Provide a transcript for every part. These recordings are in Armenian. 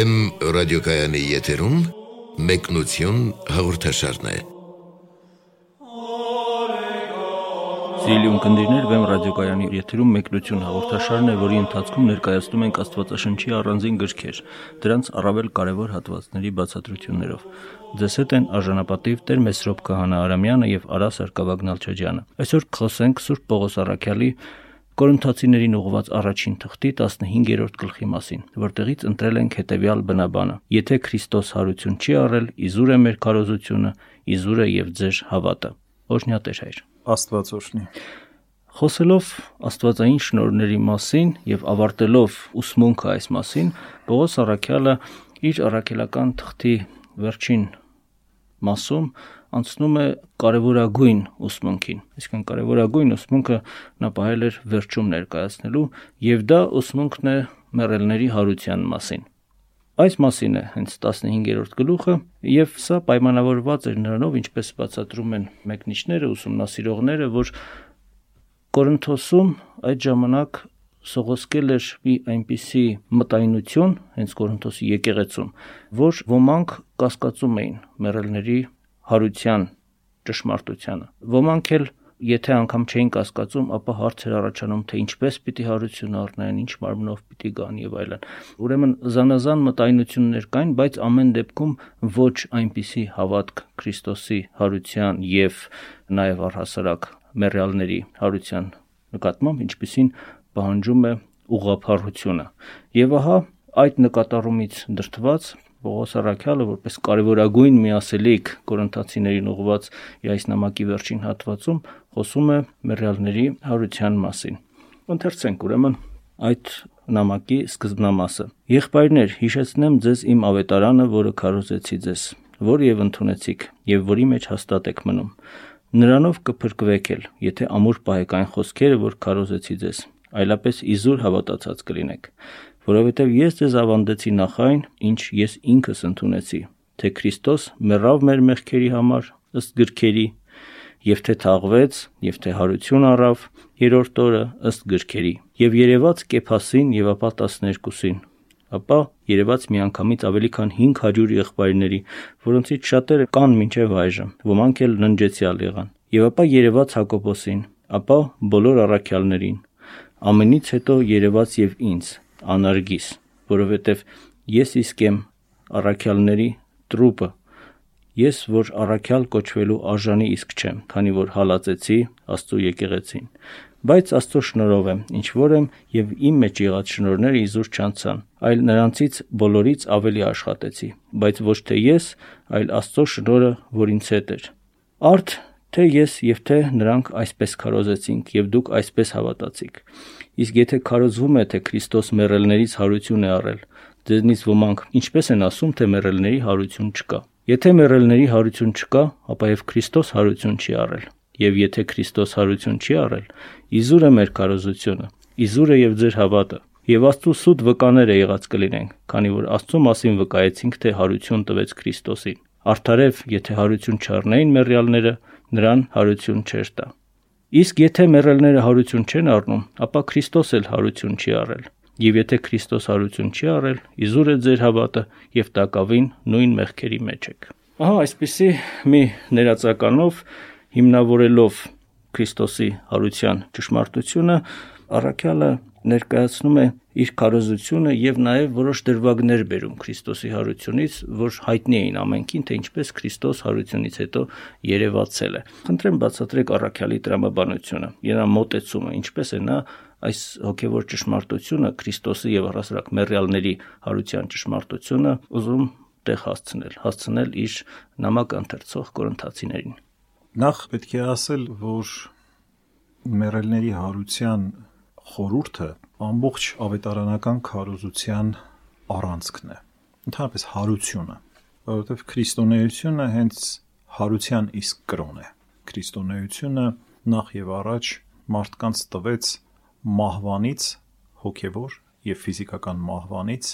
Վեմ ռադիոկայանի եթերում մեկնություն հաղորդաշարն է։ Սիրելի ունկնդիրներ, Վեմ ռադիոկայանի եթերում մեկնություն հաղորդաշարն է, որի ընթացքում ներկայացնում ենք Աստվածաշնչի առանձին գրքեր, դրանց առավել կարևոր հատվածների բացատրություններով։ Ձեզ հետ են արժանապատիվ Տեր Մեսրոպ Քահանա Արամյանը եւ Արա Սարգսակյան Նալչաջյանը։ Այսօր կխոսենք Սուրբ Պողոս Արաքյալի Կորինթացիներին ուղված առաջին թղթի 15-րդ գլխի մասին, որտեղից ընտրել ենք հետևյալ բնաբանը. Եթե Քրիստոս հարություն չի առել, իզուր է մեր քարոզությունը, իզուր է եւ ձեր հավատը։ Օրհնյատեր հայր։ Աստված օրհնի։ Խոսելով Աստվածային շնորհների մասին եւ ավարտելով ուսմունքը այս մասին, Պողոս Արաքյալը իր առաքելական թղթի վերջին մասում անցնում է կարևորագույն ուսմունքին։ Այսինքն կարևորագույն ուսմունքը նա ողել էր վերջում ներկայացնելու, եւ դա ուսմունքն է մեռելների հարության մասին։ Այս մասին է հենց 15-րդ գլուխը, եւ սա պայմանավորված էր նրանով, ինչպես բացատրում են մեկնիչները, ուսումնասիրողները, որ Կորինթոսում այդ ժամանակ սողոսկել էր մի այնպիսի մտայնություն հենց Կորինթոսի եկեղեցում, որ ոմանք կասկածում էին մեռելների հարության ճշմարտությանը։ Ոմանք էլ եթե անգամ չէին կասկածում, ապա հարց էր առաջանում, թե ինչպես պիտի հարություն առնեն, ինչ մարմնով պիտի գան եւ այլն։ Ուրեմն զանազան մտայնություններ կային, բայց ամեն դեպքում ոչ այնպիսի հավատք Քրիստոսի հարության եւ նաեւ առհասարակ մեռյալների հարության նկատմամբ, ինչպիսին պահանջում է ուղափառությունը։ Եվ ահա այդ նկատառումից դրթված Պողոս Արաքյալը որպես կարևորագույն միասելիք Կորինթացիներին ուղված այս նամակի վերջին հատվածում խոսում է մեռյալների հարության մասին։ Ընթերցենք ուրեմն այդ նամակի սկզբնամասը։ Եղբայրներ, հիշեցնեմ ձեզ իմ ավետարանը, որը քարոզեցի ձեզ, որ եւ ընդունեցիք, եւ որի մեջ հաստատ եք մնում։ Նրանով կփրկվեք էլ, եթե ամուր պահեք այն խոսքերը, որ քարոզեցի ձեզ, այլապես իզուր հավատացած կլինեք որովհետև ես ձեզ ավանդեցի նախ այն, ինչ ես ինքս ընդունեցի, թե Քրիստոս մեռավ մեր մեղքերի համար ըստ գրքերի, եւ թե թաղվեց, եւ թե հարություն առավ երրորդ օրը ըստ գրքերի, եւ երևաց Կեփասին եւ ապա 12-ին, ապա երևաց միանգամից ավելի քան 500 եղբայրների, որոնցից շատերը կան մինչև այժմ, ոմանք էլ ննջեցյալ եղան, եւ ապա երևաց Հակոբոսին, ապա բոլոր առաքյալներին, ամենից հետո երևաց եւ ինձ, անարգիս, որովհետև ես իսկ եմ առաքյալների տրուպը։ Ես որ առաքյալ կոչվելու արժանի իսկ չեմ, քանի որ հալածեցի Աստծո եկեղեցին։ Բայց Աստծո շնորհով եմ, ինչ որ եմ եւ իմ մեջ եղած շնորհները իզուր չանցան, այլ նրանցից բոլորից ավելի աշխատեցի, բայց ոչ թե ես, այլ Աստծո շնորհը, որ ինձ հետ էր։ Արդ թե ես եւ թե նրանք այսպես քարոզեցինք եւ դուք այսպես հավատացիք։ Իսկ եթե քարոզվում է, թե Քրիստոս մեռելներից հարություն է առել, ձեզնից ոմանք ինչպես են ասում, թե մեռելների հարություն չկա։ Եթե մեռելների հարություն չկա, ապա եւ Քրիստոս հարություն չի առել։ Եվ եթե Քրիստոս հարություն չի առել, իզուր է մեր քարոզությունը, իզուր է եւ ձեր հավատը։ Եվ Աստծո սուտ վկաները եղած կլինենք, քանի որ Աստծո մասին վկայեցինք, թե հարություն տվեց Քրիստոսին։ Արդարև, եթե հարություն չառնեին մեռյալները, նրան հարություն չեր տա։ Իսկ եթե մեռելները հարություն չեն առնում, ապա Քրիստոս էլ հարություն չի առել։ Եվ եթե Քրիստոս հարություն չի առել, իզուր է ձեր հավատը եւ տակավին նույն մեղքերի մեջ եք։ Ահա այսպիսի մի ներածականով հիմնավորելով Քրիստոսի հարության ճշմարտությունը առաքյալը ներկայացնում է իր քարոզությունը եւ նաեւ որոշ դրվագներ բերում Քրիստոսի հարությունից, որ հայտնի էին ամենքին, թե ինչպես Քրիստոս հարությունից հետո երևացել է։ Խնդրեմ բացատրեք առաքյալի տրամաբանությունը, իրա մոտեցումը, ինչպես է նա այս հոգևոր ճշմարտությունը Քրիստոսի եւ առասարակ մեռյալների հարության ճշմարտությունը ուզում տեղ հասցնել, հասցնել իր նամակ ընթերցող կորընթացիներին։ Նախ պետք է ասել, որ մեռելների հարության խորուրդը ամբողջ ավետարանական քարոզության առանցքն է։ Ընդհանրապես հարությունը, որովհետև քրիստոնեությունը հենց հարության իսկ կրոն է։ Քրիստոնեությունը նախ եւ առաջ մարդկանց տվեց մահվանից հոգևոր եւ ֆիզիկական մահվանից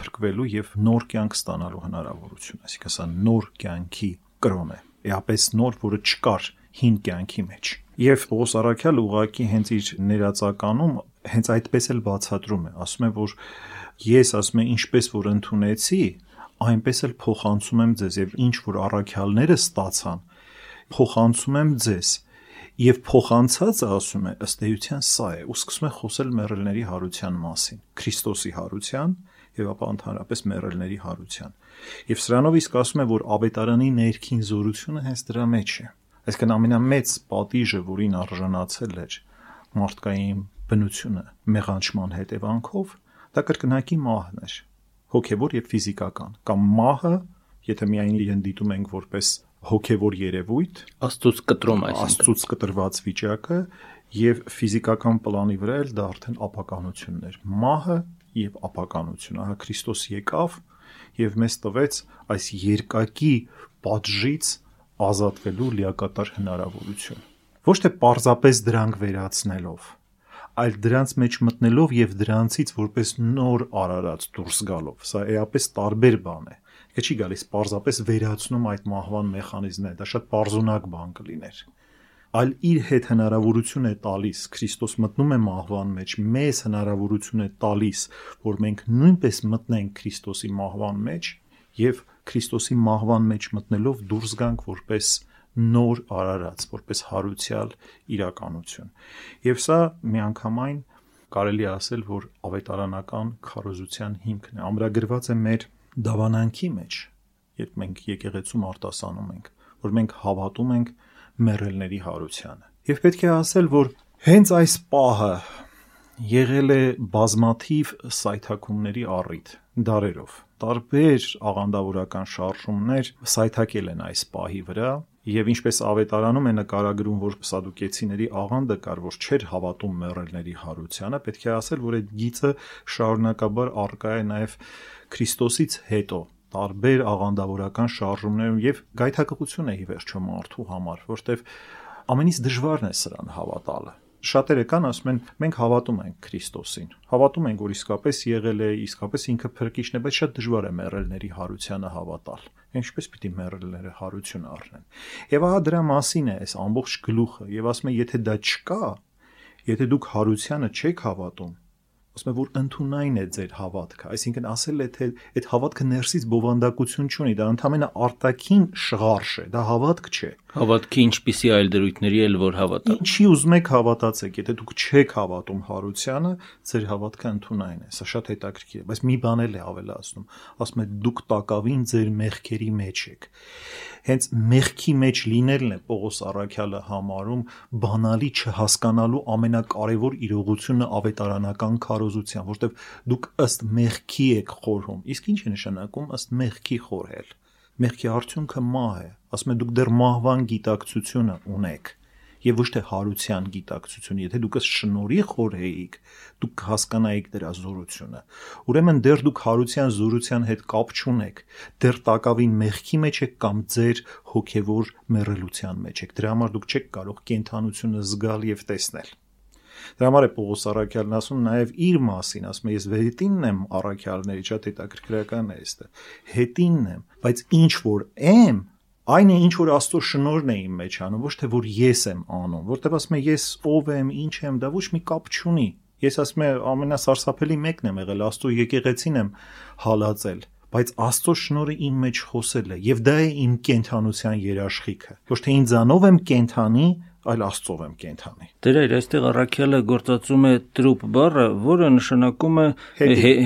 փրկվելու եւ նոր կյանք ստանալու հնարավորություն, այսինքն սա նոր կյանքի կրոն է։ Էապես նոր, որը չկար հին կյանքի մեջ։ Եվ Պողոս Արաքյալը ուղակի հենց իր ներածականում հենց այդպես էլ բացատրում է, ասում է, որ ես ասում է ինչպես որ ընդունեցի, այնպես էլ փոխանցում եմ ձեզ եւ ինչ որ առաքյալները ստացան, փոխանցում եմ ձեզ։ Եվ փոխանցածը ասում է ըստ էության սա է, ու սկսում է խոսել մեռելների հարության մասին, Քրիստոսի հարության եւ ապա ընդհանրապես մեռելների հարության։ Եվ սրանով իսկ ասում է, որ ավետարանի ներքին զորությունը հենց դրա մեջ է։ Այսինքն ամենամեծ պատիժը, որին արժանացել էր մարդկային բնությունը մեղանչման հետևանքով, դա կրկնակի մահն էր հոգևոր եւ ֆիզիկական կամ մահը եթե միայն իրեն դիտում ենք որպես հոգևոր երևույթ աստծուց կտրում այսինքն աստծուց կտրված վիճակը եւ ֆիզիկական պլանի վրա էլ դա արդեն ապականությունն էր մահը եւ ապականությունը հա Քրիստոս եկավ եւ մեզ տվեց այս երկակի պատժից ազատվելու լիակատար հնարավորություն ոչ թե պարզապես դրանք վերացնելով այլ դրանց մեջ մտնելով եւ դրանցից որպես նոր արարած դուրս գալով։ Սա էապես տարբեր բան է։ Դա չի գալիս պարզապես վերացնում այդ մահվան մեխանիզմները, դա շատ պարզունակ բան կլիներ այլ իր հետ հնարավորություն է տալիս Քրիստոս մտնում է մահվան մեջ մեզ հնարավորություն է տալիս որ մենք նույնպես մտնենք Քրիստոսի մահվան մեջ եւ Քրիստոսի մահվան մեջ մտնելով դուրս գանք որպես նոր արարած, որպես հարուցյալ իրականություն։ Եվ սա միանգամայն կարելի ասել, որ ավետարանական քարոզության հիմքն է։ Ամրագրված է մեր դավանանքի մեջ, երբ մենք եկեղեցում արտասանում ենք, որ մենք հավատում ենք մեռելների հարությանը։ Եվ պետք է ասել, որ հենց այս պահը եղել է բազմաթիվ սայթակումների առիթ դարերով տարբեր աղանդավորական շարժումներ սայթակել են այս պահի վրա Եվ ինչպես ավետարանում է նկարագրում, որ սադուկեցիների աղանդը կար, որ չէր հավատում մեռելների հարությանը, պետք է ասել, որ այդ գիծը շարունակաբար արկա է նաև Քրիստոսից հետո տարբեր աղանդավորական շարժումներում եւ գայթակղություն է ի վերջո մարդու համար, որտեվ ամենից դժվարն է սրան հավատալը շատերը կան ասում են մենք հավատում ենք Քրիստոսին հավատում ենք որ իսկապես եղել է իսկապես ինքը փրկիչն է բայց շատ դժվար է մեռելների հարությանը հավատալ ինչպես պիտի մեռելները հարություն առնեն եւ ահա դրա մասին է այս ամբողջ գլուխը եւ ասում է եթե դա չկա եթե դուք հարությանը չեք հավատում ասում է որ ընդունայն է ձեր հավատքը այսինքն ասել է թե այդ հավատքը ներսից բովանդակություն չունի դա ընդհանրապես արտաքին շղարշ է դա հավատք չէ Հավատքի ինչպիսի այլ դրույթների էլ որ հավատա։ Ինչի ուզում եք հավատացեք, եթե դուք չեք հավատում հարությանը, ձեր հավատքը ընդունային է։ Սա շատ հետաքրքիր է, բայց մի բան էլ է ավելացնում։ Ասում է դուք տակավին ձեր մեղքերի մեջ եք։ Հենց մեղքի մեջ լինելն է Պողոս Արաքյալը համարում բանալի չհասկանալու ամենակարևոր իրողությունը ավետարանական քարոզության, որտեղ դուք ըստ մեղքի եք խորհում։ Իսկ ինչ է նշանակում ըստ մեղքի խորհել մեղքի արդյունքը մահ է։ Ասում է դուք դեռ մահվան գիտակցությունը ունեք եւ ոչ թե հարության գիտակցություն, եթե դուք ըս շնորի խորհեիք, դուք կհասկանայիք դրա զորությունը։ Ուրեմն դեռ դուք հարության զորության հետ կապ չունեք, դեռ տակավին մեղքի մեջ եք կամ ձեր հոգևոր մեռելության մեջ եք։ Դրա համար դուք չեք կարող կենթանությունը զգալ եւ տեսնել։ Դրա համար է Պողոս Արաքյալն ասում նաև իր մասին, ասում է ես վերիտինն եմ Արաքյալների, շատ հետաքրքրական է այստեղ։ Հետինն եմ, բայց ինչ որ եմ, այն է ինչ որ Աստծո շնորհն է իմ մեջ անում, ոչ թե որ ես եմ անում, որտեղ ասում է ես ով եմ, ինչ եմ, դա ոչ մի կապ չունի։ Ես ասում եմ ամենասարսափելի մեկն եմ եղել, Աստծո եկեղեցին եմ հալածել, բայց Աստծո շնորհը իմ մեջ խոսել է եւ դա է իմ կենթանության երաշխիքը։ Ոչ թե ինձանով եմ կենթանի, այլ Աստծով եմ կենթանի։ Դերեր, այստեղ առաքյալը գործածում է տրուպ բառը, որը նշանակում է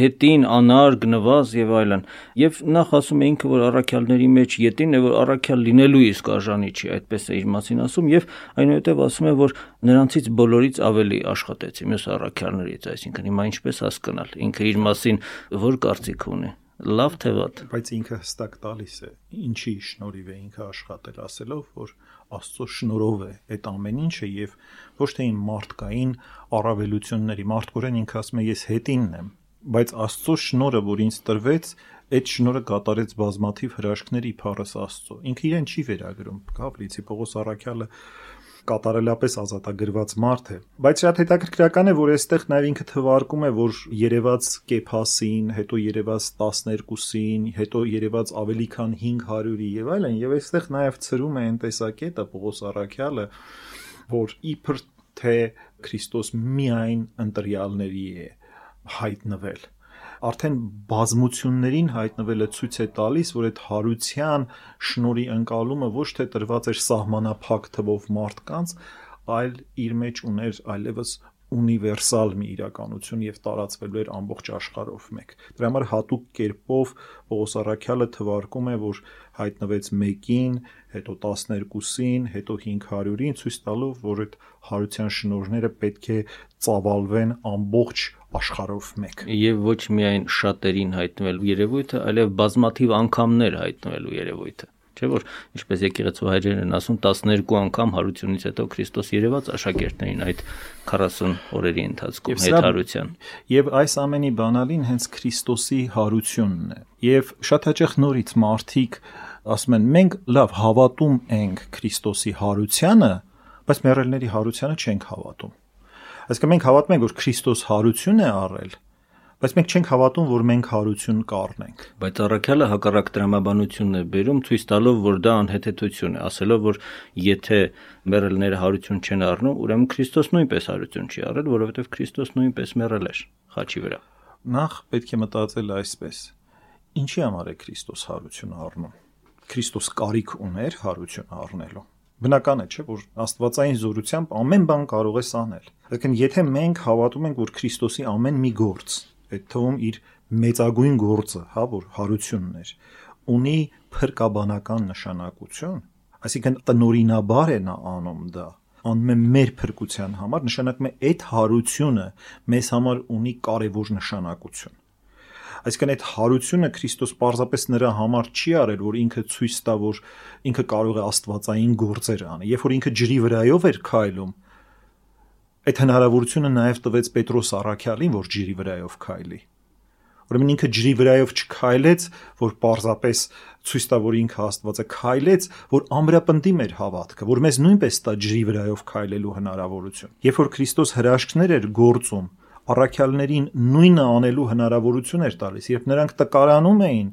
հետին, անար, գնված եւ այլն։ Եվ նախ ասում է ինքը, որ առաքյալների մեջ յետին է, որ առաքյալ լինելու իսկ արժանի չի, այդպես է իր մասին ասում եւ այնուհետեւ ասում է, որ նրանցից բոլորից ավելի աշխատեցի մյուս առաքյալներից, այսինքն հիմա ինչպես հասկանալ։ Ինքը իր մասին որ կարծիք ունի լավ թե վատ բայց ինքը հստակ տալիս է ինչի շնորհիվ է ինքը աշխատել ասելով որ Աստծո շնորհով է այդ ամեն ինչը եւ ոչ թե իմ մարդկային առավելությունների մարդկորեն ինքը ասում է ես հետինն եմ բայց Աստծո շնորհը որ ինձ տրվեց այդ շնորհը կատարեց բազմաթիվ հրաշքների փառս Աստծո ինքը իրեն չի վերագրում Գավրիցի Պողոս Արաքյալը կատարելապես ազատագրված մարդ է բայց շատ հետաքրքրական է որ այստեղ նաև ինքը թվարկում է որ Երևաց Կեփասին, հետո Երևաց 12-ին, հետո Երևաց ավելի քան 500-ի եւ այլն եւ այստեղ նաև ծրում է այն տեսակետը Պողոս Արաքյալը որ իբր թե Քրիստոս միայն ընտրյալների է հայտնվել արդեն բազմություններին հայտնվելը ցույց է տալիս, որ այդ հարության շնորի ընկալումը ոչ թե տրված էր սահմանափակ թվով մարդկանց, այլ իր մեջ ուներ այլևս ունիվերսալ մի իրականություն եւ տարածվելու էր ամբողջ աշխարհով մեկ։ Դրա համար հատուկ կերպով Պողոս Արաքյալը թվարկում է, որ հայտնվեց 1-ին, հետո 12-ին, հետո 500-ին, ցույց տալով, որ այդ հարության շնորհները պետք է ծավալվեն ամբողջ աշխարհով մեկ։ Եվ ոչ միայն շատերին հայտնվելու երևույթը, այլև բազմաթիվ անգամներ հայտնվելու երևույթը չէ՞ որ ինչպես եկեղեցու հայրերն են ասում 12 անգամ հարությունից հետո Քրիստոս երևաց աշակերտներին այդ 40 օրերի ընթացքում հետարության։ Եվ այս ամենի բանալին հենց Քրիստոսի հարությունն է։ Եւ շատ հաճախ նորից մարդիկ ասում են մենք լավ հավատում ենք Քրիստոսի հարությանը, բայց մեռելների հարությանը չենք հավատում։ Այսինքն մենք հավատում ենք, որ Քրիստոս հարություն է առել, բայց մենք չենք հավատում, որ մենք հարություն կառնենք։ Բայց առաքյալը հակառակ դրամաբանությունն է բերում, ցույց տալով, որ դա անհեթեթություն է, ասելով, որ եթե մեռելները հարություն չեն առնում, ուրեմն Քրիստոս նույնպես հարություն չի առել, որովհետև Քրիստոս նույնպես մեռել էր խաչի վրա։ Նախ պետք է մտածել այսպես. Ինչի համար է Քրիստոս հարություն առնում։ Քրիստոս կարիք ուներ հարություն առնելու բնական է, չէ, որ Աստվածային զորությամբ ամեն բան կարող ես անել։ Այսինքն, եթե մենք հավատում ենք, որ Քրիստոսի ամեն մի գործ այդ թվում իր մեծագույն գործը, հա, որ հարությունն էր, ունի փրկաբանական նշանակություն, այսինքն տնորինաբար է նա անում դա անում է մեր փրկության համար, նշանակում է այդ հարությունը մեզ համար ունի կարևոր նշանակություն։ Այսինքն այդ հարությունը Քրիստոս պարզապես նրա համար չի արել, որ ինքը ցույց տա, որ ինքը կարող է աստվածային գործեր անել։ Երբ որ ինքը ջրի վրայով էր քայլում, այդ հնարավորությունը նաև տվեց Պետրոս Արաքյալին, որ ջրի վրայով քայլի։ Ուրեմն ինքը ջրի վրայով չքայլեց, որ պարզապես ցույց տա, որ ինքը Աստված է, քայլեց, որ ամրապնդի մեր հավատքը, որ մեզ նույնպես տա ջրի վրայով քայլելու հնարավորություն։ Երբ որ Քրիստոս հրաշքներ էր գործում, առաքյալներին նույնը անելու հնարավորություն էր տալիս, երբ նրանք տկարանում էին,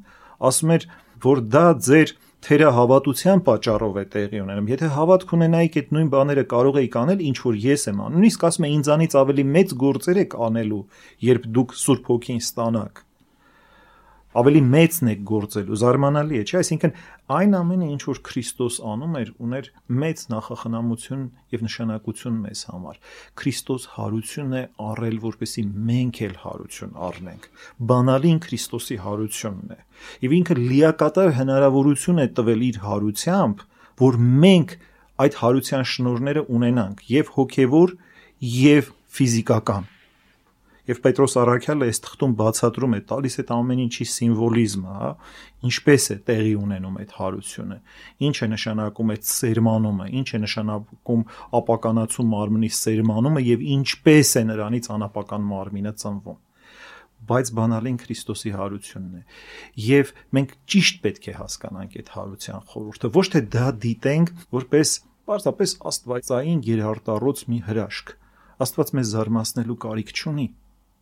ասում էր, որ դա ձեր թերահավատության պատճառով է տեղի ունենում։ Եթե հավատք ունենայիք այդ նույն բաները կարող էիք անել, ինչ որ ես եմ անում։ Նույնիսկ ասում է ինձանից ավելի մեծ գործեր եք անելու, երբ դուք Սուրբ Հոգին ստանաք ավելի մեծն է գործելու զարմանալի է չէ այսինքն այն ամենը ինչ որ Քրիստոս անում էր ուներ մեծ նախախնամություն եւ նշանակություն մեզ համար Քրիստոս հարություն է առել որպեսի մենք էլ հարություն առնենք բանալին Քրիստոսի հարությունն է եւ ինքը լիակատար հնարավորություն է տվել իր հարությամբ որ մենք այդ հարության շնորները ունենանք եւ հոգեվոր եւ ֆիզիկական Եվ Պետրոս Արաքյալը այս թղթում բացատրում է, տալիս այդ ամեն ինչի սիմվոլիզմը, հա, ինչպես է տեղի ունենում այդ հարությունը, ինչ է նշանակում այդ սերմանումը, ինչ է նշանակում ապականացու մարմնի սերմանումը եւ ինչպես է նրանից անապական մարմինը ծնվում բայց բանալին Քրիստոսի հարությունն է։ Եվ մենք ճիշտ պետք է հասկանանք այդ հարության խորհուրդը, ոչ թե դա դիտենք որպես պարզապես աստվածային երհարտառոց մի հրաշք։ Աստված մեզ զարմացնելու կարիք չունի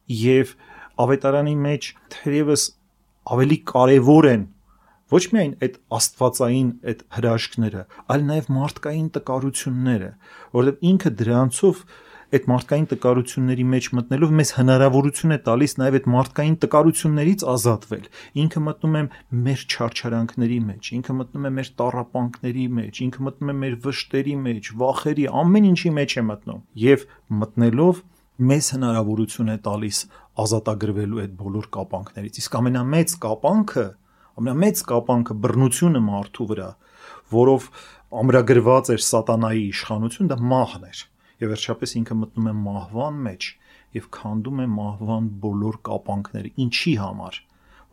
եւ ավետարանի մեջ թերևս ավելի կարևոր են ոչ միայն այդ աստվածային այդ հրաշքները, այլ նաև մարդկային տկարությունները, որովհետև ինքը դրանցով այդ մարդկային տկարությունների մեջ մտնելով մեզ հնարավորություն է տալիս նաև այդ մարդկային տկարություններից ազատվել։ Ինքը մտնում է մեր չարչարանքների մեջ, ինքը մտնում է մեր տարապանքների մեջ, ինքը մտնում է մեր վշտերի մեջ, վախերի, ամեն ինչի մեջ է մտնում։ Եվ մտնելով մեզ հնարավորություն է տալիս ազատագրվելու այդ բոլոր կապանքներից։ Իսկ ամենամեծ կապանքը, ամենամեծ կապանքը բռնությունը մարդու վրա, որով ամրագրված էր սատանայի իշխանություն, դա մահն էր։ Եվ վերջապես ինքը մտնում է մահվան մեջ եւ քանդում է մահվան բոլոր կապանքները։ Ինչի համար,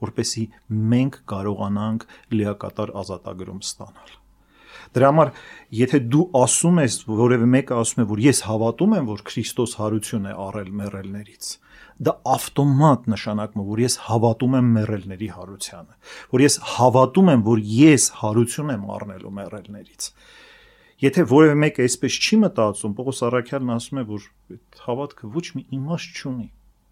որպեսի մենք կարողանանք լիակատար ազատագրում ստանալ։ Դրա համար եթե դու ասում ես, որևէ մեկը ասում է, որ ես հավատում եմ, որ Քրիստոս հարություն է առել մեռելներից, դա ավտոմատ նշանակում է, որ ես հավատում եմ մեռելների հարությանը, որ ես հավատում եմ, որ ես հարություն եմ առնելու մեռելներից։ Եթե որևէ մեկը այսպես չի մտածում, Պողոս Արաքյալն ասում է, որ այդ հավատքը ոչ մի իմաստ չունի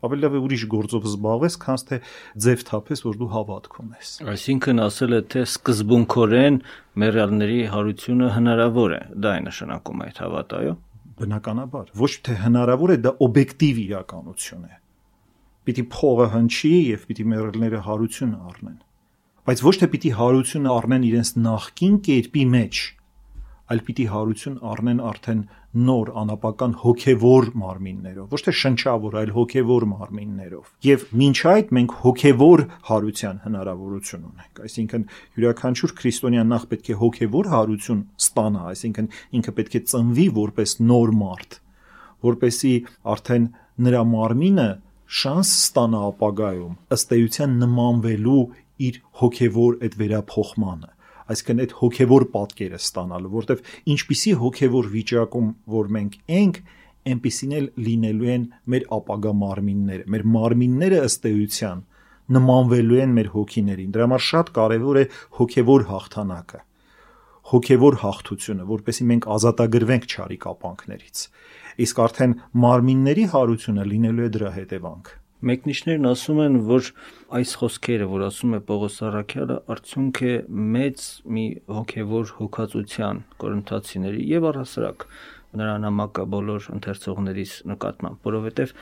ավելի լավ է ուրիշ գործով զբաղվես, քան թե ձև թափես, որ դու հավատք ունես։ Այսինքն ասել է, թե սկզբունքորեն մերյալների հարությունը հնարավոր է։ Դա է նշանակում այդ հավատը, այո։ բնականաբար ոչ թե հնարավոր է դա օբյեկտիվ իրականություն է պիտի փողը հնչի եւ պիտի մերելները հարություն առնեն բայց ոչ թե պիտի հարություն առնեն իրենց նախքին կերպի մեջ այլ պիտի հարություն առնեն արդեն նոր անապական հոգևոր մարմիններով, ոչ թե շնչավոր, այլ հոգևոր մարմիններով։ Եվ մինչ այդ մենք հոգևոր հարության հնարավորություն ունենք։ Այսինքն յուրաքանչյուր քրիստոնյա նախ պետք է հոգևոր հարություն ստանա, այսինքն ինքը պետք է ծնվի որպես նոր մարդ, որպեսի արդեն նրա մարմինը շանս ստանա ապագայում ըստ էության նմանվելու իր հոգևոր այդ վերափոխմանը այսինքն այդ հոգևոր պատկերը ստանալու, որտեվ ինչպիսի հոգևոր վիճակում որ մենք ենք, այնպիսին էլ լինելու են մեր ապագա մարմինները։ Մեր մարմինները ըստ էության նմանվելու են մեր հոգիներին։ Դրա համար շատ կարևոր է հոգևոր հաղթանակը հոգևոր հաղթությունը, որպեսզի մենք ազատագրվենք չարի կապանքներից։ Իսկ արդեն մարմինների հարությունը լինելու է դրա հետևանք։ Մեկնիշներն ասում են, որ այս խոսքերը, որ ասում է Պողոս Արաքյալը, արդյունք է մեծ մի հոգևոր հոգացության կորինթացիների եւ առասարակ նրա նամակը բոլոր ընթերցողներիս նկատմամբ, որովհետեւ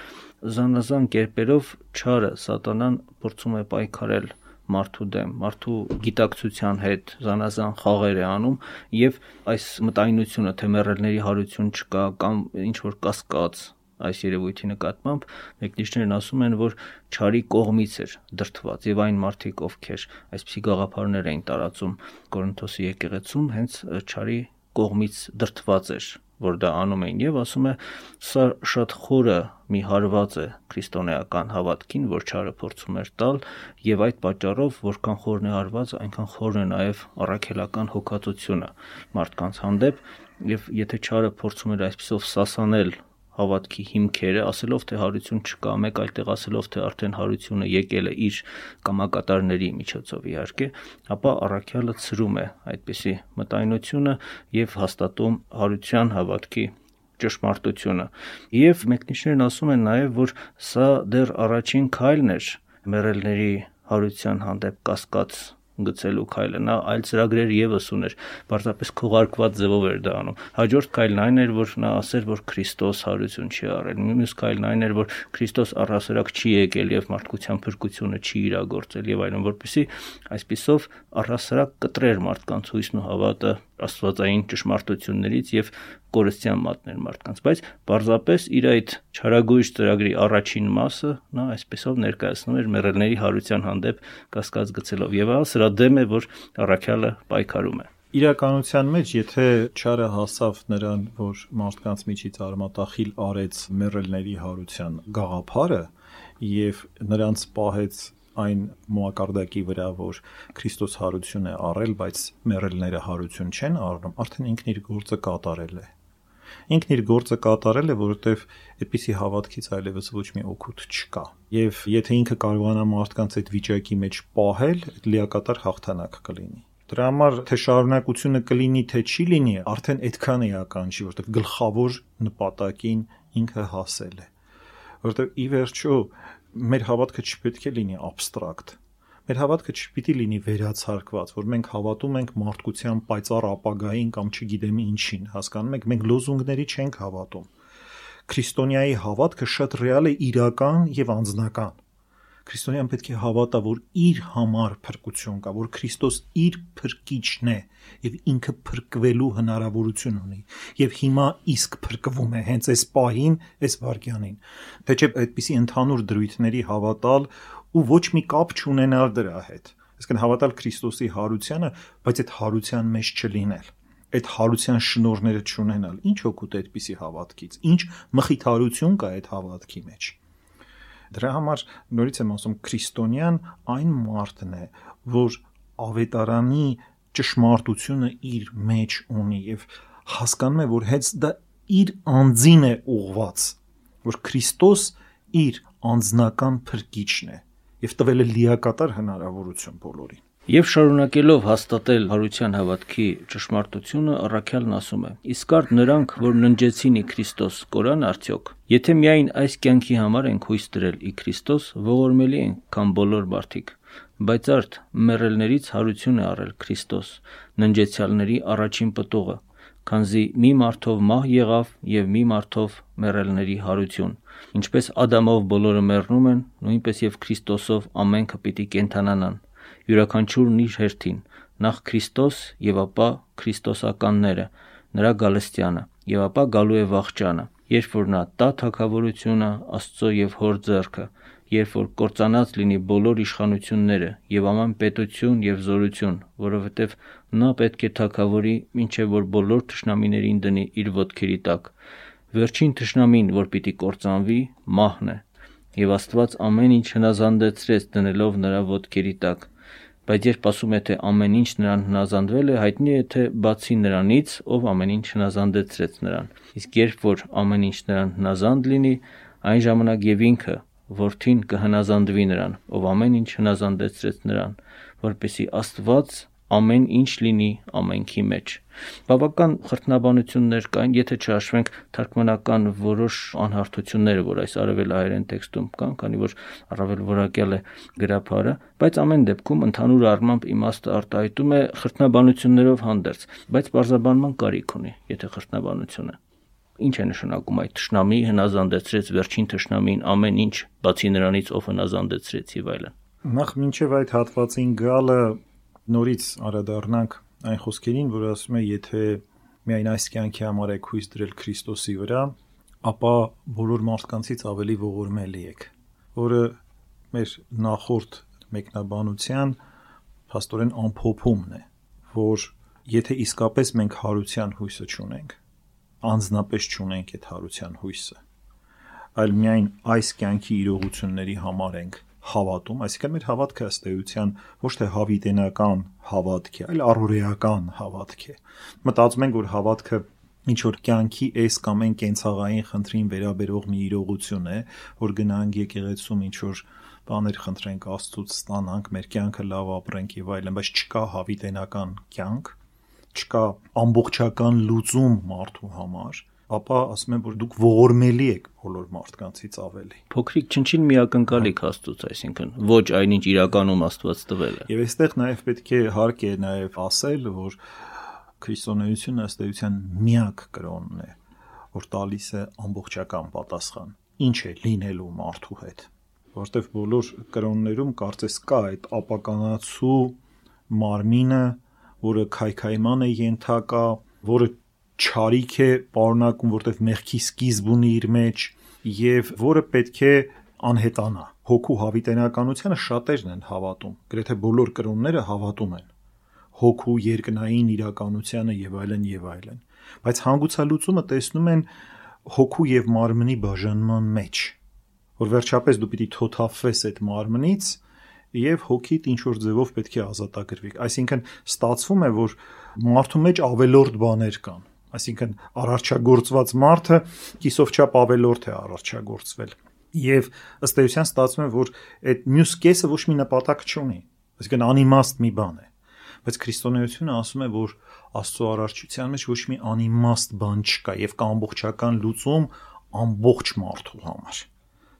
զանազան կերպերով չարը սատանան փորձում է պայքարել մարդու դեմ, մարդու գիտակցության հետ զանազան խաղեր է անում եւ այս մտայնությունը թե մեռելների հարություն չկա կամ ինչ որ կասկած այս երևույթի նկատմամբ մեկնիշներն ասում են, որ ճարի կողմից էր դրթված եւ այն մարդիկ, ովքեր այսպիսի գաղափարներ էին տարածում Կորինթոսի եկեղեցում, հենց ճարի կողմից դրթված էր որ դա անում էին եւ ասում է սա շատ խորը մի հարված է քրիստոնեական հավատքին, որ ճարը փորձում էր տալ եւ այդ պատճառով որքան խորն է հարված, այնքան խորն է նաեւ առաքելական հոգացությունը մարդկանց հանդեպ եւ եթե ճարը փորձում էր այսպեսով սասանել հավատքի հիմքերը, ասելով թե հարություն չկա, մեկ այլ տեղ ասելով թե արդեն հարությունը եկել է իր կամակատարների միջոցով իհարկե, ապա առաքյալը ծրում է այդպիսի մտայնությունը եւ հաստատում հարության հավատքի ճշմարտությունը։ Եվ մեկնիշներն ասում են նաև, որ սա դեռ առաջին քայլն էր մերելների հարության հանդեպ կասկած գցելու քայլը նա այլ ծրագրեր եւս ուներ պարզապես քողարկված ձևով էր դա անում հաջորդ քայլն այն էր որ նա ասեր որ Քրիստոս հարություն չի արել մյուս քայլն այն էր որ Քրիստոս առհասարակ չի եկել եւ մարդկության փրկությունը չի իրագործել եւ այլն որպեսի այսպիսով առհասարակ կտրեր մարդկանց հույսն ու հավատը աստվածային ճշմարտություններից եւ կորստյան մատներ մարդկանց, բայց պարզապես իր այդ չարագույժ ծրագրի առաջին մասը նա այսպեսով ներկայացնում էր մեռելների հարության հանդեպ կասկած գցելով եւ ահա սրա դեմ է որ առաքյալը պայքարում է իրականության մեջ եթե չարը հասավ նրան որ մարդկանց միջից արմատախիլ արեց մեռելների հարության գաղափարը եւ նրանց պահեց այն մոակարդակի վրա, որ Քրիստոս հարություն է առել, բայց մեռելները հարություն չեն առնում, արդեն ինքն իր գործը կատարել է։ Ինքն իր գործը կատարել է, որովհետև այդպիսի հավատքից այլևս ոչ մի օգուտ չկա։ Եվ եթե ինքը կարողանա մարդկանց այդ վիճակի մեջ պահել, այդ լիակատար հաղթանակ կլինի։ Դրա համար թե շարունակությունը կլինի, թե չի լինի, արդեն այդքան էական չի, որովհետև գլխավոր նպատակին ինքը հասել է։ Որովհետև ի վերջո մեր հավատքը չպետք է լինի абստրակտ։ Մեր հավատքը չպիտի լինի վերացարկված, որ մենք հավատում ենք մարդկության պայծառ ապագային կամ չգիտեմ ինչին, հասկանում եք, մենք լոզունգների չենք հավատում։ Քրիստոնյայի հավատքը շատ ռեալ է, իրական եւ անձնական քրիստոնյան պետք է հավատա, որ իր համար փրկություն կա, որ Քրիստոս իր փրկիչն է եւ ինքը փրկվելու հնարավորություն ունի եւ հիմա իսկ փրկվում է հենց այս պահին, այս վարքյանին։ Թե չէ այդպիսի ընդհանուր դրույթների հավատալ ու ոչ մի կապ չունենալ դրա հետ։ Այսինքն հավատալ Քրիստոսի հարությանը, բայց այդ հարության մեջ չլինել այդ հարության շնորները չունենալ։ Ինչ օգուտ է այդպիսի հավատքից։ Ինչ մխիթարություն կա այդ հավատքի մեջ։ Դրա համար նորից եմ ասում քրիստոնյան այն մարդն է, որ ավետարանի ճշմարտությունը իր մեջ ունի եւ հասկանում է, որ հենց դա իր անձին է ուղված, որ Քրիստոս իր անձնական փրկիչն է եւ տվել է լիակատար հնարավորություն բոլորին։ Եվ շարունակելով հաստատել հարության հավատքի ճշմարտությունը, Առաքյալն ասում է. Իսկ արդ նրանք, որ ննջեցին ի Քրիստոս, կորան արդյոք։ Եթե միայն այս կյանքի համար ենք հույս դրել ի Քրիստոս, ողորմելի ենք, քան բոլոր մարդիկ։ Բայց արդ մեռելներից հարություն է առել Քրիստոս, ննջեցյալների առաջին պտուղը, քանզի մի մարդով մահ եղավ եւ մի մարդով մեռելների հարություն։ Ինչպես Ադամով բոլորը մեռնում են, նույնպես եւ Քրիստոսով ամենքը պիտի կենթանանան։ Յուրաքանչյուրն իր հերթին, նախ Քրիստոս եւ ապա քրիստոսականները, նրա գալստյանը, եւ ապա գալու է վաղճանը, երբ որ նա տա թակավորությունը Աստծո եւ Հոր ձեռքը, երբ որ կործանած լինի բոլոր իշխանությունները եւ ամեն պետություն եւ զորություն, որովհետեւ նա պետք է թակավորի, ինչեւ որ բոլոր թշնամիներին դնի իր ոտքերի տակ։ Վերջին թշնամին, որ պիտի կործանվի, մահն է։ Եվ Աստված ամեն ինչ հնազանդեցրեց դնելով նրա ոտքերի տակ։ Բայց երբ ասում է թե ամեն ինչ նրան հնազանդվել է, հայտնի է թե բացի նրանից, ով ամեն ինչ հնազանդեցրեց նրան։ Իսկ երբ որ ամեն ինչ նրան հնազանդ լինի, այն ժամանակ եւ ինքը որդին կհնազանդվի նրան, ով ամեն ինչ հնազանդեցրեց նրան, որպեսի Աստված ամեն ինչ լինի ամենքի մեջ։ Բավական խրտնաբանություններ կային, եթե չհաշվենք թարգմանական որոշ անհարթությունները, որ այս արևելահայերեն տեքստում կան, քանի որ առավել որակյալ է գրափարը, բայց ամեն դեպքում ընդհանուր առմամբ իմաստը արտահայտում է խրտնաբանություններով հանդերձ, բայց բարձաբանման կարիք ունի, եթե խրտնաբանությունը Ինչ է նշանակում այդ ճշնամի հնազանդեցրեց վերջին ճշնամին ամեն ինչ, բացի նրանից ով հնազանդեցրեց եւ այլն։ Նախ մինչև այդ հատվածին գալը նորից արադառնանք այն խոսքերին, որ ասում է, եթե միայն այս կյանքի համար եք հույս դրել Քրիստոսի վրա, ապա բոլոր մարդկանցից ավելի ողորմելի եք, որը մեր նախորդ մեկնաբանության փաստորեն ամփոփումն է, որ եթե իսկապես մենք հարության հույսը չունենք, անznապես չունենք այդ հարության հույսը, այլ միայն այս կյանքի իրողությունների համար ենք հավատում, այսինքն մեր հավատքը ըստ էության ոչ թե հավիտենական հավատք է, այլ առօրեական հավատք է։ Մտածում ենք, որ հավատքը ինչ որ կյանքի այս կամ այն կենցաղային խնդրին վերաբերող մի իրողություն է, որ գնանք եկեղեցում ինչ որ բաներ խնդրենք Աստծուց ստանանք, մեր կյանքը լավ ապրենք եւ այլն, բայց չկա հավիտենական կյանք, չկա ամբողջական լուծում մարդու համար, ապա ասում եմ, որ դուք ողորմելի եք բոլոր մարդկանցից ավելի։ Փոքրիկ չնչին միակնկալիք Աստծոց, այսինքն ոչ այնինչ իրականում Աստված տվել է։ Եվ այստեղ նաև պետք է հարկ է նաև ասել, որ քրիստոնեությունը ըստ էության միակ կրոնն է, որ տալիս է ամբողջական պատասխան։ Ինչ է լինելու մարդու հետ որտեվ բոլոր կրոններում կարծես կա այդ ապականացու մարմինը, որը քայքայման է ենթակա, որը ճարիք է պարունակում, որտեղ մեղքի սկիզբ ունի իր մեջ եւ որը պետք է անհետանա։ Հոգու հավիտենականությունը շատերն են հավատում, գրեթե բոլոր կրոնները հավատում են հոգու երկնային իրականությանը եւ այլն եւ այլն։ Բայց հանգուցալուծումը տեսնում են հոգու եւ մարմնի բաժանման մեջ, որ վերջապես դու պիտի թոթափվես այդ մարմնից եւ հոգիդ ինչ որ ձևով պետք է ազատագրվի։ Այսինքն ստացվում է, որ մարդու մեջ ավելորդ բաներ կան։ Այսինքն առարչագործված մարդը կիսով չափ ավելորդ է առարչագործվել։ Եվ ըստ էության ստացվում է, որ այդ մյուս կեսը ոչ մի նպատակ չունի։ Այսինքն անիմաստ մի բան է։ Բայց քրիստոնեությունը ասում է, որ Աստծո առարչության մեջ ոչ մի անիմաստ բան չկա եւ կա ամբողջական լուծում ամբողջ մարդու համար։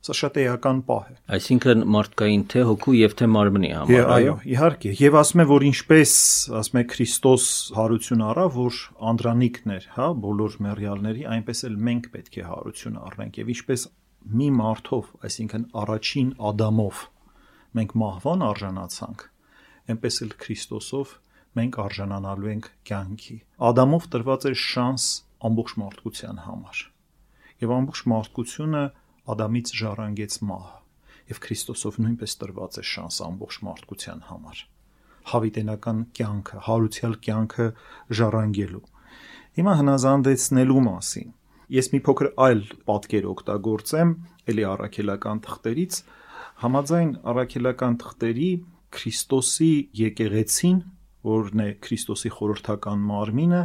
Սա շատ էական պահ է։ Այսինքն մարդկային թե հոգու եւ թե մարմնի համար, այո, իհարկե։ Եվ ասում է, որ ինչպես ասում է Քրիստոս հարություն առավ, որ անդրանիկն էր, հա, բոլոր մեռյալների, այնպես էլ մենք պետք է հարություն առնենք եւ ինչպես մի մարդով, այսինքն առաջին Ադամով մենք մահվան արժանացանք, այնպես էլ Քրիստոսով մենք արժանանալու ենք կյանքի։ Ադամով տրված էր շանս ամբողջ մարդկության համար։ Եվ ամբողջ մարդկությունը Ադամից ժառանգեց մահը, եւ Քրիստոսով նույնպես տրված է շանս ամբողջ մարդկության համար։ Հավիտենական կյանքը, հարուցյալ կյանքը ժառանգելու։ Հիմա հնազանդեցնելու մասին։ Ես մի փոքր այլ պատկեր օգտագործեմ ելի առաքելական թղթերից, համաձայն առաքելական թղթերի Քրիստոսի եկեղեցին, որն է Քրիստոսի խորհրդական մարմինը,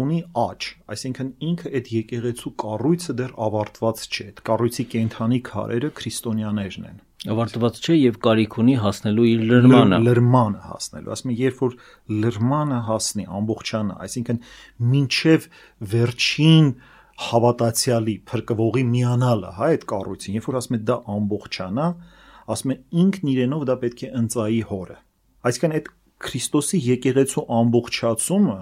ունի աճ, այսինքն ինքը այդ եկեղեցու կառույցը դեռ ավարտված չէ։ Այդ կառույցի կենթանի քարերը քրիստոնյաներն են։ Ավարտված չէ եւ կարիք ունի հասնելու իր լրմանը։ Լրմանը հասնելու։ Ասում եմ, երբ որ լրմանը հասնի, ամբողջանը, այսինքն մինչև վերջին հավատացյալի փրկվողի միանալը, հա, այդ կառույցին, երբ որ ասում է դա ամբողջանա, ասում է ինքն իրենով դա պետք է ընծայի հորը։ Այսինքն այդ Քրիստոսի եկեղեցու ամբողջացումը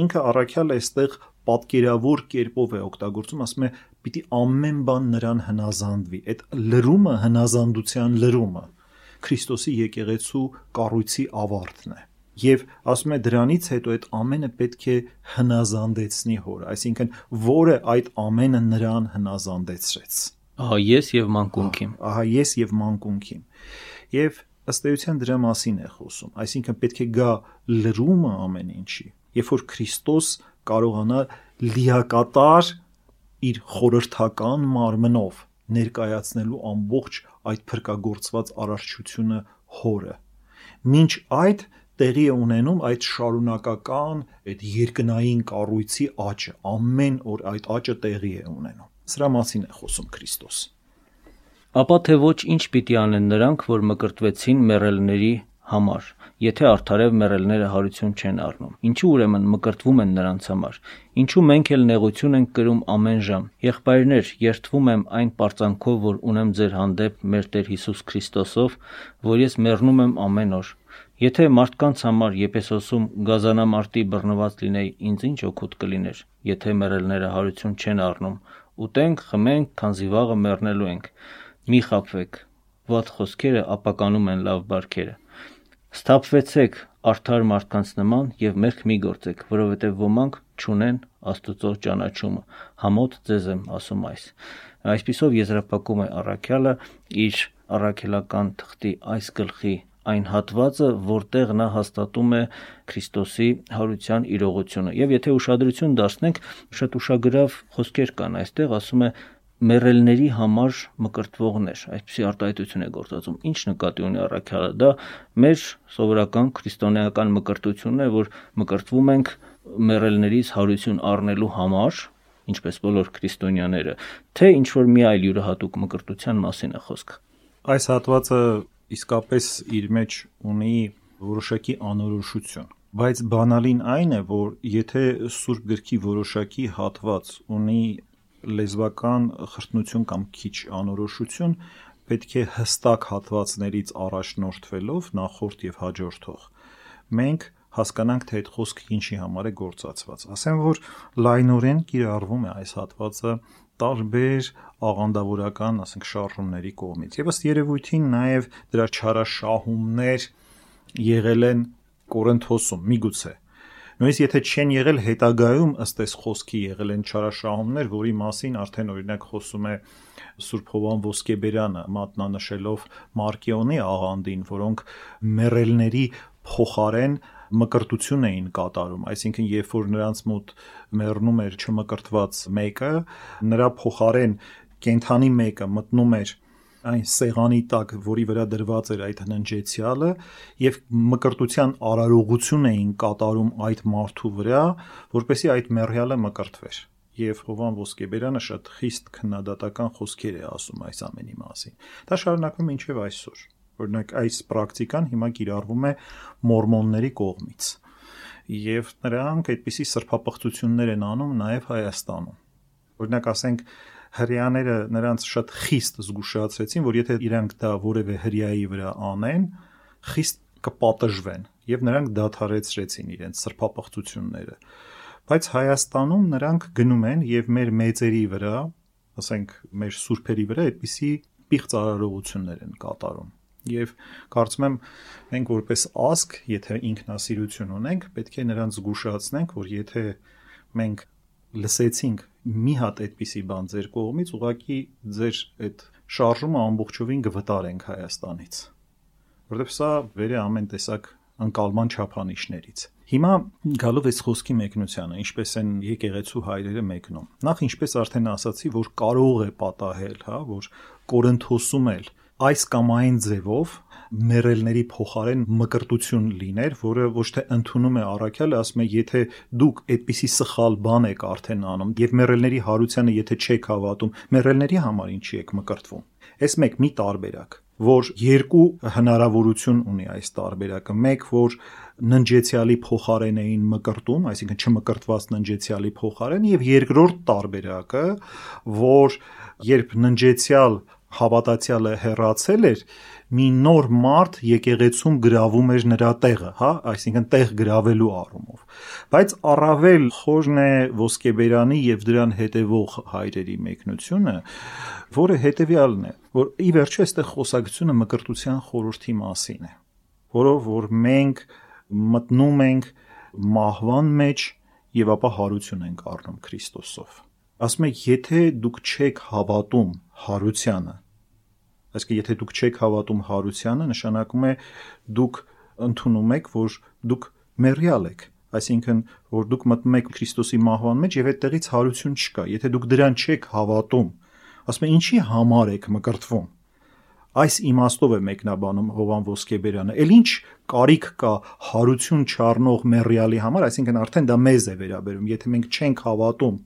ինքը առաքյալը այստեղ պատկերավոր կերպով է օգտագործում, ասում է պիտի ամեն բան նրան հնազանդվի։ Այդ լրումը հնազանդության լրումը Քրիստոսի եկեղեցու կառույցի ավարտն է։ Եվ ասում է դրանից հետո այդ ամենը պետք է հնազանդեցնի հորը, այսինքն որը այդ ամենը նրան հնազանդեցրեց։ Ահա ես եւ մանկունքիմ։ Ահա ես եւ մանկունքիմ։ Եվ ըստ էության դրա մասին է խոսում, այսինքն պետք է գա լրումը ամեն ինչի։ Երբ որ Քրիստոս կարողանա լիակատար իր խորհրդական մարմնով ներկայացնելու ամբողջ այդ փրկagorցված արարչությունը հորը։ Մինչ այդ տեղի է ունենում այդ շարունակական այդ երկնային կառույցի աճը, ամեն օր այդ աճը տեղի է ունենում։ Սրա մասին է խոսում Քրիստոս։ Ապա թե ոչ ինչ պիտի անեն նրանք, որ մկրտվեցին մեռելների համար, եթե արդարև մեռելները հարություն չեն առնում։ Ինչու ուրեմն մկրտվում են նրանց համար։ Ինչու մենք էլ նեղություն ենք կրում ամեն ժամ։ Եղբայրներ, երթվում եմ այն պարծանքով, որ ունեմ ձեր հանդեպ մեր Տեր Հիսուս Քրիստոսով, որ ես մեռնում եմ ամեն օր։ Եթե մարդկանց համար Եփեսոսում գազանամարտի բռնված լինեի, ինձ ինչ օգուտ կլիներ, եթե մեռելները հարություն չեն առնում։ Ուտենք, խմենք, քանզի վաղը մեռնելու ենք։ Մի խապվեք։ Ված խոսքերը ապականում են լավ բարքերը։ Սթափվեցեք արդար մարդկանց նման եւ մեղք մի գործեք, որովհետեւ ոմանք չունեն Աստծո ճանաչումը։ Համոտ ձեզ եմ ասում այս։ Այսպիսով եզրափակում է առաքյալը իր առաքելական թղթի այս գլխի այն հատվածը, որտեղ նա հաստատում է Քրիստոսի հարության իրողությունը։ Եվ եթե ուշադրություն դարձնենք, շատ ուշագրավ խոսքեր կան այստեղ, ասում է մերելների համար մկրտվողներ, այսպեսի արտահայտություն է գործածում։ Ինչ նկատի ունի առաքյալը։ Դա մեր սովորական քրիստոնեական մկրտությունն է, որ մկրտվում ենք մերելներից հարություն առնելու համար, ինչպես բոլոր քրիստոնյաները, թե ինչ որ մի այլ յուրահատուկ մկրտության մասին է խոսքը։ Այս հատվածը իսկապես իր մեջ ունի որոշակի անորոշություն բայց բանալին այն է, որ եթե Սուրբ գրքի որոշակի հատված ունի լեզվական խրտնություն կամ քիչ անորոշություն պետք է հստակ հատվածներից առաջնորդվելով նախորդ եւ հաջորդող մենք հասկանանք թե այդ խոսքը ինչի համար է գործածված ասեմ որ լայնորեն կիրառվում է այս հատվածը տարբեր աղանդավորական, ասենք շարժումների կողմից։ Եվ ըստ երևույթին նաև դրա չարաշահումներ եղել են Կորինթոսում, միգուցե Նույնիսկ եթե չեն եղել հետագայում ըստ այս խոսքի եղել են չարաշահումներ, որի մասին արդեն օրինակ խոսում է Սուրբ Հովան Ոսկեբերյանը մատնանշելով Մարկիոնի աղանդին, որոնք մերելների փոխարեն մկրտություն էին կատարում, այսինքն երբ որ նրանց մոտ մեռնում էր չմկրտված մեկը, նրա փոխարեն կենթանի մեկը մտնում էր այն սեղանի տակ, որի վրա դրված էր այդ հննջեցյալը եւ մկրտության արարողություն էին կատարում այդ մարդու վրա, որպեսի այդ մեռյալը մկրտվեր։ Եվ Հովան Ոսկեբերյանը շատ խիստ քննադատական խոսքեր է ասում այս ամենի մասին։ Դա շարունակվում է ինչև այսօր։ Օրինակ այս պրակտիկան հիմա կիրառվում է մորմոնների կողմից եւ նրանք այդպիսի սրբապղծություններ են անում նաեւ Հայաստանում։ Օրինակ ասենք հрьяաները նրանց շատ խիստ զգուշացրեցին, որ եթե իրանք դա որևէ հрьяայի վրա անեն, խիստ կպատժվեն եւ նրանք դադարեցրեցին իրենց սրբապղծությունները։ Բայց Հայաստանում նրանք գնում են եւ մեր մեծերի վրա, ասենք մեր սուրբերի վրա այդպիսի պիղծ արարողություններ են կատարում։ Եվ կարծում եմ մենք որպես ազգ, եթե ինքնասիրություն ունենք, պետք է նրանց զգուշացնենք, որ եթե մենք լսեցինք մի հատ այդպիսի բան ձեր կողմից, ուղղակի ձեր այդ շարժումը ամբողջովին կվտարենք Հայաստանից։ Որտեւ սա վեր է ամեն տեսակ անկալման չափանիշներից։ Հիմա գալով այս խոսքի մեկնությանը, ինչպես են եկեղեցու հայրերը մեկնում։ Նախ ինչպես արդեն ասացի, որ կարող է պատահել, հա, որ Կորինթոսում էլ այս կամ այն ձևով մերելների փոխարեն մկրտություն լիներ, որը ոչ թե ընդունում է առաքյալը, ասում է, եթե դուք այդպիսի սխալ բան եք արդեն անում եւ մերելների հարությանը եթե չեք հավատում, մերելների համար ինչի եք մկրտվում։ Այս մեկ մի տարբերակ որ երկու հնարավորություն ունի այս տարբերակը։ Մեկ, որ ննջեցյալի փոխարեն էին մկրտում, այսինքն չմկրտված ննջեցյալի փոխարեն, եւ երկրորդ տարբերակը, որ երբ ննջեցյալ հավատացյալը հեռացել էր, մի նոր մարդ եկեղեցում գրավում էր նրա տեղը, հա, այսինքն տեղ գրավելու առումով։ Բայց առավել խորն է ոսկեբերանի եւ դրան հետևող հայրերի մեկնությունը, որը հետեւյալն է, որ ի վերջո այստեղ խոսակցությունը մկրտության խորհրդի մասին է, որով որ մենք մտնում ենք մահվան մեջ եւ ապա հարություն ենք առնում Քրիստոսով։ Ասում եք, եթե դուք չեք հավատում հարությանը, այսինքն եթե դուք չեք հավատում հարությանը, նշանակում է դուք ընդունում եք, որ դուք մեռյալ եք, այսինքն որ դուք մտնում եք Քրիստոսի մահվան մեջ եւ այդտեղից հարություն չկա։ Եթե դուք դրան չեք հավատում, ասում է ինչի համար եք մկրտվում։ Այս իմաստով է մեկնաբանում Հովան Ոսկեբերյանը։ Էլ ինչ կարիք կա հարություն չառնող մեռյալի համար, այսինքն արդեն դա մեզ է վերաբերում։ Եթե մենք չենք հավատում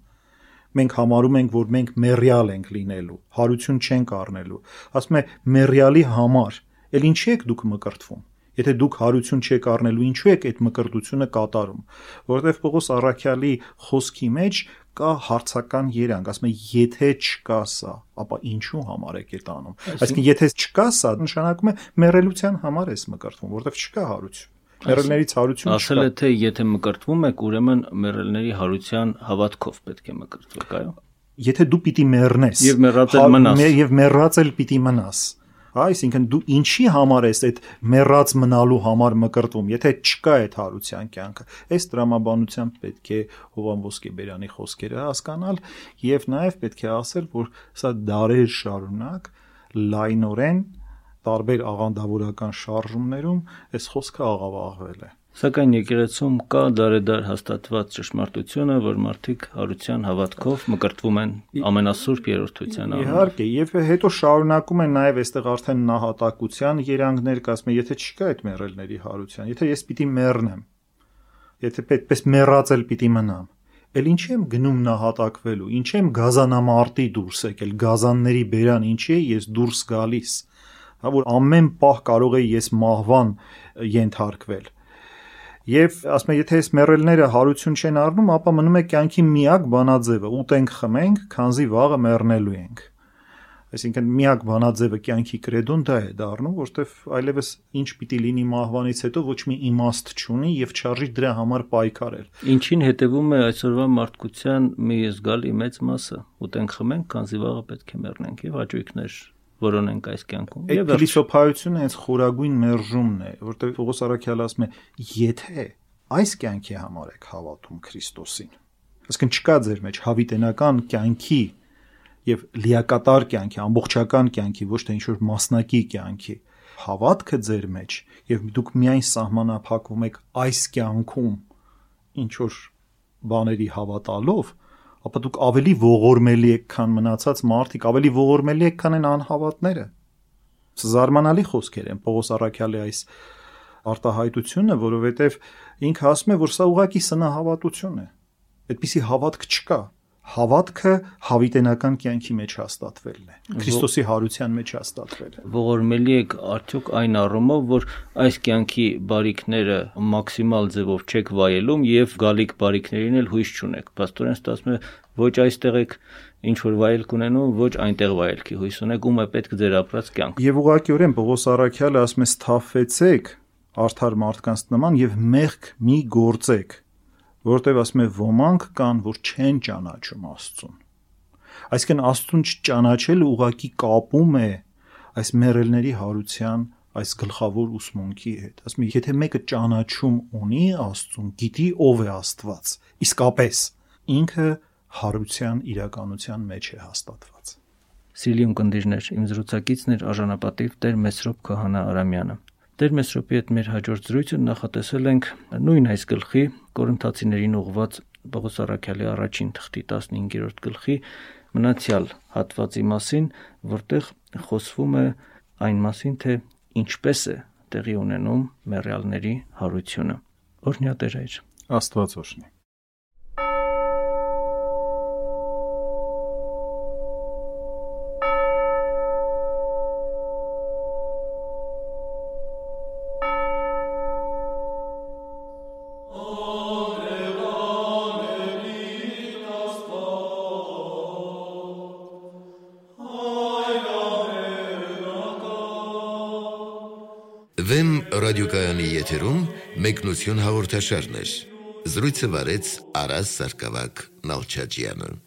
մենք համարում ենք, որ մենք մեռյալ ենք լինելու, հարություն չենք առնելու։ Ասում է մեռյալի համար, ել ինչի եք դուք մկրտվում։ Եթե դուք հարություն չեք առնելու, ինչու եք այդ մկրտությունը կատարում։ Որովհետև Պողոս Առաքյալի խոսքի մեջ կա հարցական երանգ, ասում է, եթե չկա սա, ապա ինչու համար եք այդ անում։ Այսինքն եթե չկա սա, նշանակում է մեռելության համար ես մկրտվում, որովհետև չկա հարություն։ Մեռելների հարություն չկա։ Ասել է թե եթե մկրտվում եք, ուրեմն մեռելների հարության հավատքով պետք է մկրտվեք, այո։ Եթե դու պիտի մեռնես Եվ մեռածել հա- մնաս։ Եվ մեռածել պիտի մնաս։ Այսինքն դու ինչի համար ես այդ մեռած մնալու համար մկրտվում, եթե չկա այդ հարության կյանքը։ Այս դրամաբանությամբ պետք է Հովան Ոսկեբերյանի խոսքերը հասկանալ եւ նաեւ պետք է ասել, որ սա դարեր շարունակ լայնորեն տարբեր աղանդավորական շարժումներում այս խոսքը աղավաղվել է։ Սակայն եկեղեցում կա դարեդար հաստատված ճշմարտությունը, որ մարդիկ հարության հավատքով մկրտվում են ամենասուրբ երրորդության անունով։ Իհարկե, եւ հետո շարունակում են նաեւ այստեղ արդեն նահատակության երանգներ կասում են, եթե չկա այդ մեռելների հարության, եթե ես պիտի մեռնեմ, եթե պետքպես մեռածել պիտի մնամ, ել ինչի եմ գնում նահատակվելու, ինչի եմ գազանամարտի դուրս եկել, գազանների բերան, ինչի է ես դուրս գալիս, հա որ ամեն պահ կարող է ես մահվան ենթարկվել։ Եվ ասում եմ, եթե այս մեռելները հարություն չեն առնում, ապա մնում է կյանքի միակ բանաձևը՝ ուտենք, խմենք, քանզի վաղը մեռնելու ենք։ Այսինքն միակ բանաձևը կյանքի կրեդոն դա է դառնում, որտեվ այլևս ինչ պիտի լինի մահվանից հետո ոչ մի իմաստ չունի եւ չարժի դրա համար պայքարել։ Ինչին հետևում է այսօրվա մարդկության մի զգալի մեծ մասը։ Ուտենք խմենք, քանզի վաղը պետք է մեռնենք եւ հաճույքներ որոնենք այս կյանքում։ Եվ փիլիսոփայությունը հենց խորագույն մերժումն է, որտեղ Պողոս Արաքյալը ասում է, եթե այս կյանքի համար եք հավատում Քրիստոսին, այսինքն չկա ձեր մեջ հավիտենական կյանքի եւ լիակատար կյանքի, ամբողջական կյանքի, ոչ թե ինչ-որ մասնակի կյանքի հավատքը ձեր մեջ եւ դուք միայն սահմանափակվում եք այս կյանքում ինչ որ բաների հավատալով, ապա դուք ավելի ողորմելի եք, քան մնացած մարդիկ, ավելի ողորմելի եք, քան այն անհավատները։ զարմանալի խոսքեր են Պողոս Առաքյալի այս արտահայտությունը, որովհետև ինքը ասում է, որ սա ուղակի սնահավատություն է։ Այդպիսի հավատք չկա։ Հավատքը հավիտենական կյանքի մեջ հաստատվելն է։ Քրիստոսի հարության մեջ հաստատվելը։ ողորմելի եք արդյոք այն առումով, որ այս կյանքի բարիքները մաքսիմալ ձևով չեք վայելում եւ գալիք բարիքներին էլ հույս չունեք։ Պաստորեն ստացվում է ոչ այստեղ եք ինչ որ վայելք ունենում, ոչ այնտեղ վայելքի հույս ունեք, ում է պետք ձեր ապրած կյանք։ Եվ ուղղակիորեն Պողոս Առաքյալը ասում է «Սթափվեցեք արդար մարդկանց նման եւ մեղք մի գործեք» որովհետև ասում է ոմանք կան, որ չեն ճանաչում Աստծուն։ Այսինքն Աստծուն չճանաչելը ուղակի կապում է այս մերելների հարության այս գլխավոր ուսմունքի հետ։ Ասում է, եթե մեկը ճանաչում ունի Աստծուն, գիտի ով է Աստված, իսկապես ինքը հարության իրականության մեջ է հաստատված։ Սիրելի ունկնդիրներ, իմ զրուցակիցն էր արժանապատիվ Տեր Մեսրոպ Քահանա Արամյանը։ Տեր Մեսրոպի հետ մեր հաջորդ զրույցը նախատեսել ենք նույն այս գլխի Կորինթացիներին ուղված Պողոս Առաքյալի առաջին թղթի 15-րդ գլխի մնացյալ հատվածի մասին, որտեղ խոսվում է այն մասին, թե ինչպես է տեղի ունենում մեռյալների հարությունը։ Օրհնյա Տեր այր։ Աստված օրհնի։ մեկնություն հաղորդաշարն էր։ Զրույցը վարեց Արաս Սարգսակ Նալչաջյանը։